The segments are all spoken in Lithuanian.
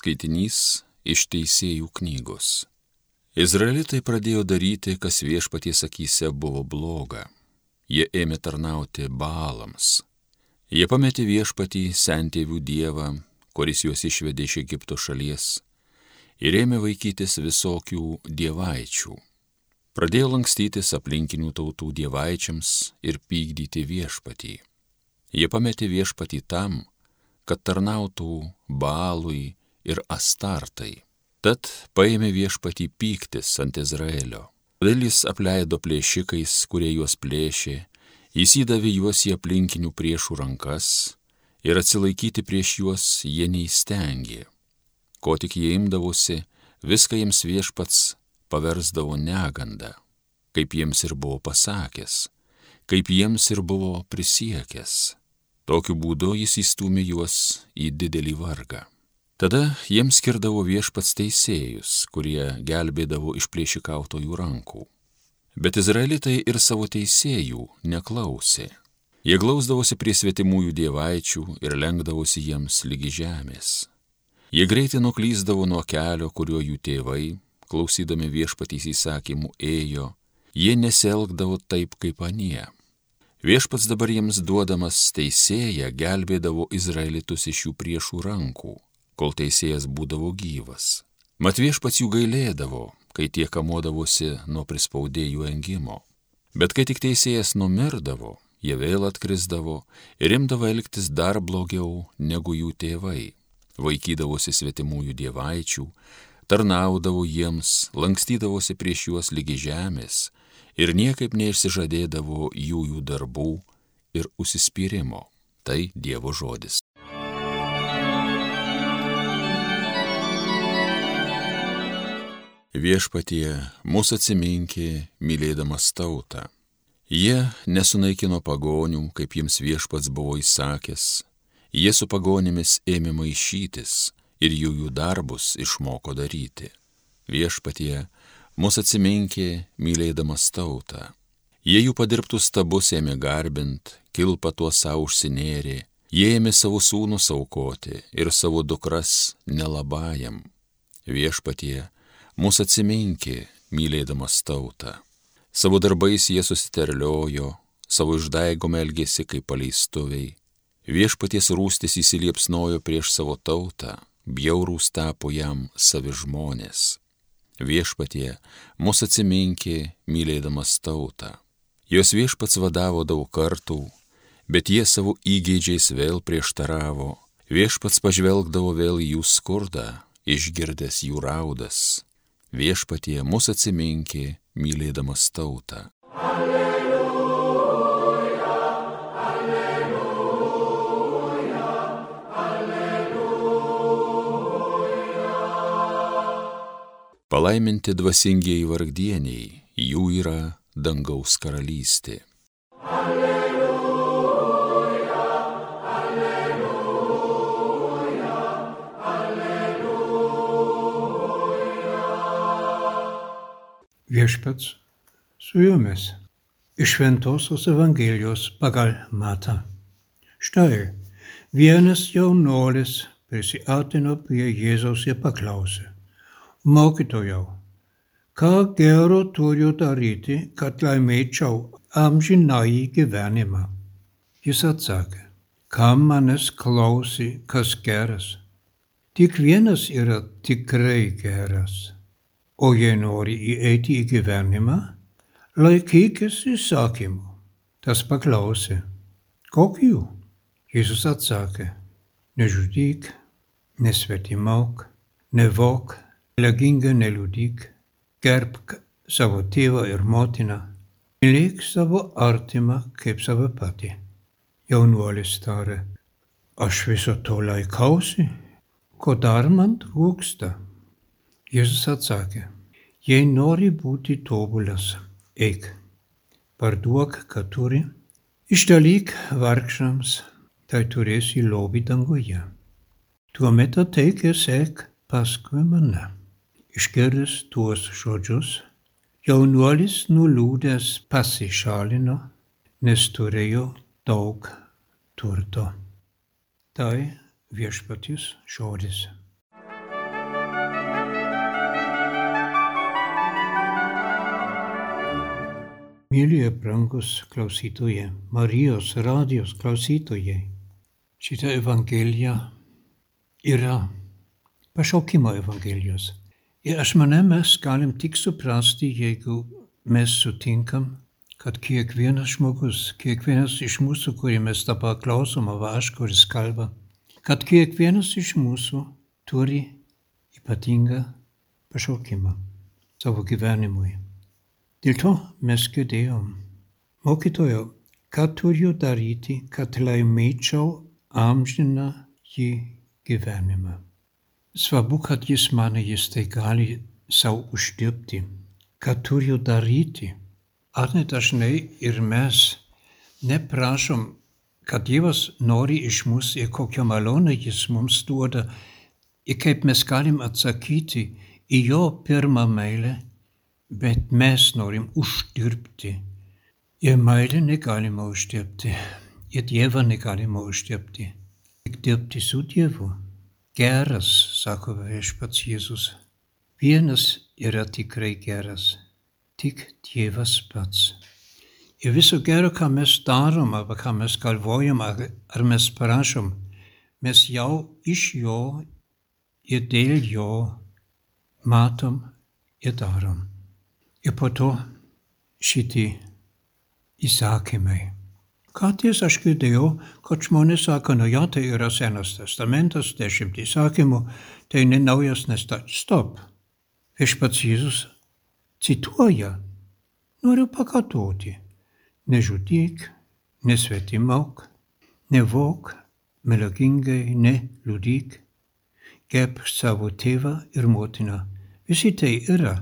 Skaitinys iš teisėjų knygos. Izraelitai pradėjo daryti, kas viešpaties akise buvo bloga. Jie ėmė tarnauti balams. Jie pametė viešpatį sentėvių dievą, kuris juos išvedė iš Egipto šalies, ir ėmė vaikytis visokių dievaičių. Pradėjo lankstytis aplinkinių tautų dievaičiams ir pykdyti viešpatį. Jie pametė viešpatį tam, kad tarnautų balui ir astartai. Tad paėmė viešpatį pyktis ant Izraelio. Todėl jis apleido plėšikais, kurie juos plėšė, jis įdavė juos į aplinkinių priešų rankas ir atsilaikyti prieš juos jie neįstengė. Ko tik jie imdavosi, viską jiems viešpats paversdavo negandą, kaip jiems ir buvo pasakęs, kaip jiems ir buvo prisiekęs. Tokiu būdu jis įstumė juos į didelį vargą. Tada jiems skirdavo viešpats teisėjus, kurie gelbėdavo iš plėšikautojų rankų. Bet izraelitai ir savo teisėjų neklausė. Jie glausdavosi prie svetimųjų dievaičių ir lenkdavosi jiems lygi žemės. Jie greitai nuklyzdavo nuo kelio, kuriuo jų tėvai, klausydami viešpatys įsakymų, ėjo, jie neselgdavo taip kaip anie. Viešpats dabar jiems duodamas teisėją gelbėdavo izraelitus iš jų priešų rankų kol teisėjas būdavo gyvas. Mat viešpats jų gailėdavo, kai tie kamodavosi nuo prispaudėjų engimo. Bet kai tik teisėjas numirdavo, jie vėl atkrisdavo ir imdavo elgtis dar blogiau negu jų tėvai. Vaikydavosi svetimųjų dievaičių, tarnaudavo jiems, lankstydavosi prieš juos lygi žemės ir niekaip neišsižadėdavo jų jų darbų ir užsispyrimo. Tai Dievo žodis. Viešpatie, mūsų atsiminkė, mylėdamas tautą. Jie nesunaikino pagonių, kaip jiems viešpats buvo įsakęs. Jie su pagonimis ėmė maišytis ir jų jų darbus išmoko daryti. Viešpatie, mūsų atsiminkė, mylėdamas tautą. Jie jų padirbtus stabus ėmė garbint, kilpa tuo savo užsinėrė, jie ėmė savo sūnus aukoti ir savo dukras nelabajam. Viešpatie, mūsų atsiminkė, mylėdamas tautą. Savo darbais jie susiterliojo, savo išdaigom elgėsi kaip paleistuviai. Viešpaties rūstis įsiliepsnojo prieš savo tautą, bjaurūs tapo jam savi žmonės. Viešpatie, mūsų atsiminkė, mylėdamas tautą. Jos viešpats vadavo daug kartų, bet jie savo įgeidžiais vėl prieštaravo. Viešpats pažvelgdavo vėl į jų skurdą, išgirdęs jų raudas viešpatie mus atsiminkė, mylėdamas tautą. Alleluja, alleluja, alleluja. Palaiminti dvasingieji vargdieniai, jų yra dangaus karalystė. Viešpats su jumis. Iš Šventosios Evangelijos pagal Matą. Štai, vienas jaunuolis prisiartino prie Jėzaus ir paklausė, mokytojau, ką gero turiu daryti, kad laimėčiau amžinąjį gyvenimą? Jis atsakė, kam manęs klausi, kas geras? Tik vienas yra tikrai geras o jei nori įeiti į gyvenimą, laikykis įsakymų. Tas paklausė, kokių? Jėzus atsakė, nežudyk, nesvetimauk, nevok, leginga neliudyk, gerbk savo tėvą ir motiną, mylėk savo artimą kaip save patį. Jaunuolis tarė, aš viso to laikausi, ko dar man trūksta. Jėzus atsakė, jei nori būti tobulas, eik, parduok, ką turi, išdalyk vargšams, tai turėsi lobį danguje. Tuomet ateik ir sek paskui mane. Išgirdęs tuos žodžius, jaunuolis nuliūdęs pasišalino, nes turėjo daug turto. Tai viešpatis žodis. Mėlyje brangus klausytojai, Marijos radijos klausytojai, šitą Evangeliją yra pašaukimo Evangelijos. Ir aš manau, mes galim tik suprasti, jeigu mes sutinkam, kad kiekvienas žmogus, kiekvienas iš mūsų, kurį mes dabar klausom, arba aš, kuris kalba, kad kiekvienas iš mūsų turi ypatingą pašaukimą savo gyvenimui. Dėl to mes girdėjom. Mokytojo, ką turiu daryti, kad laimėčiau amžiną jį gyvenimą? Svarbu, kad jis mane jis tai gali savo uždirbti. Ką turiu daryti? Ar ne dažnai ir mes neprašom, kad Dievas nori iš mūsų ir kokią malonę jis mums duoda, ir kaip mes galim atsakyti į jo pirmą meilę bet mes norim uždirbti. Ir meilę negalima uždirbti, ir Dievą negalima uždirbti. Tik dirbti su Dievu. Geras, sako viešpats Jėzus. Vienas yra tikrai geras, tik Dievas pats. Ir viso gero, ką mes darom, arba ką mes galvojam, ar, mes prašom, mes jau iš jo ir dėl jo matom ir darom. Ir po to šitie įsakymai. Kartais aš girdėjau, kad žmonės sako, nu ja, tai yra Senas testamentas, dešimt įsakymų, tai ne naujas nestat. Stop. Viešpats Jėzus cituoja, noriu pakartoti. Nežudyk, nesvetimauk, nevok, melagingai neliudyk, geb savo tėvą ir motiną. Visi tai yra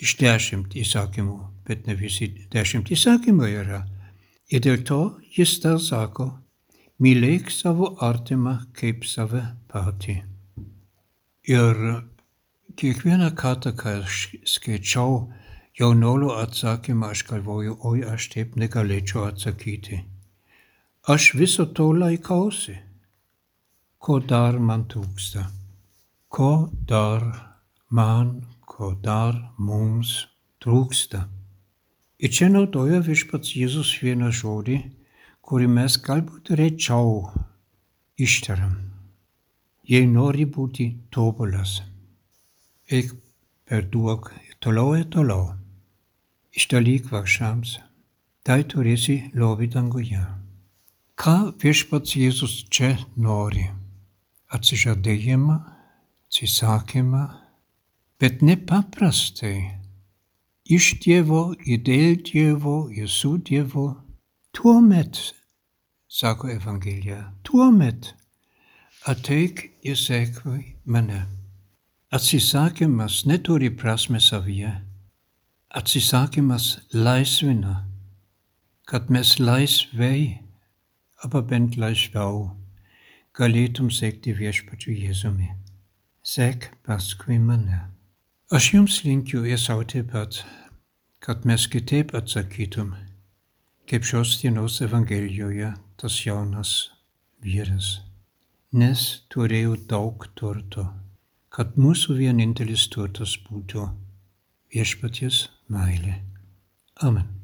iš dešimt įsakymų, bet ne visi dešimt įsakymų yra. Ir dėl to jis dar sako, mylėk savo artimą kaip save patį. Ir kiekvieną kartą, kai aš skaičiau jaunolio atsakymą, aš galvoju, oi, aš taip negalėčiau atsakyti. Aš viso to laikausi. Ko dar man trūksta? Ko dar man ko dar mums trūksta. Ir čia naudoja viešpats Jėzus vieną žodį, kurį mes galbūt rečiau ištariam. Jei nori būti tobulas, eik per duok toliau ir toliau. Išdalyk vargšams, tai turėsi lobį danguje. Ką viešpats Jėzus čia nori? Atsižadėjimą, atsisakymą, bet nepaprastai. Iš Dievo ir dėl Dievo ir su Dievu. Tuomet, sako Evangelija, tuomet ateik ir sekui mane. Atsisakymas neturi prasme savyje. Atsisakymas laisvina, kad mes laisvai, aber bent laisviau galėtum sekti viešpačiu Jėzumi. Sek paskui mane. Aš jums linkiu ir savo taip pat, kad mes kitaip atsakytum, kaip šios dienos Evangelijoje tas jaunas vyras. Nes turėjau daug turto, kad mūsų vienintelis turtas būtų viešpaties meilė. Amen.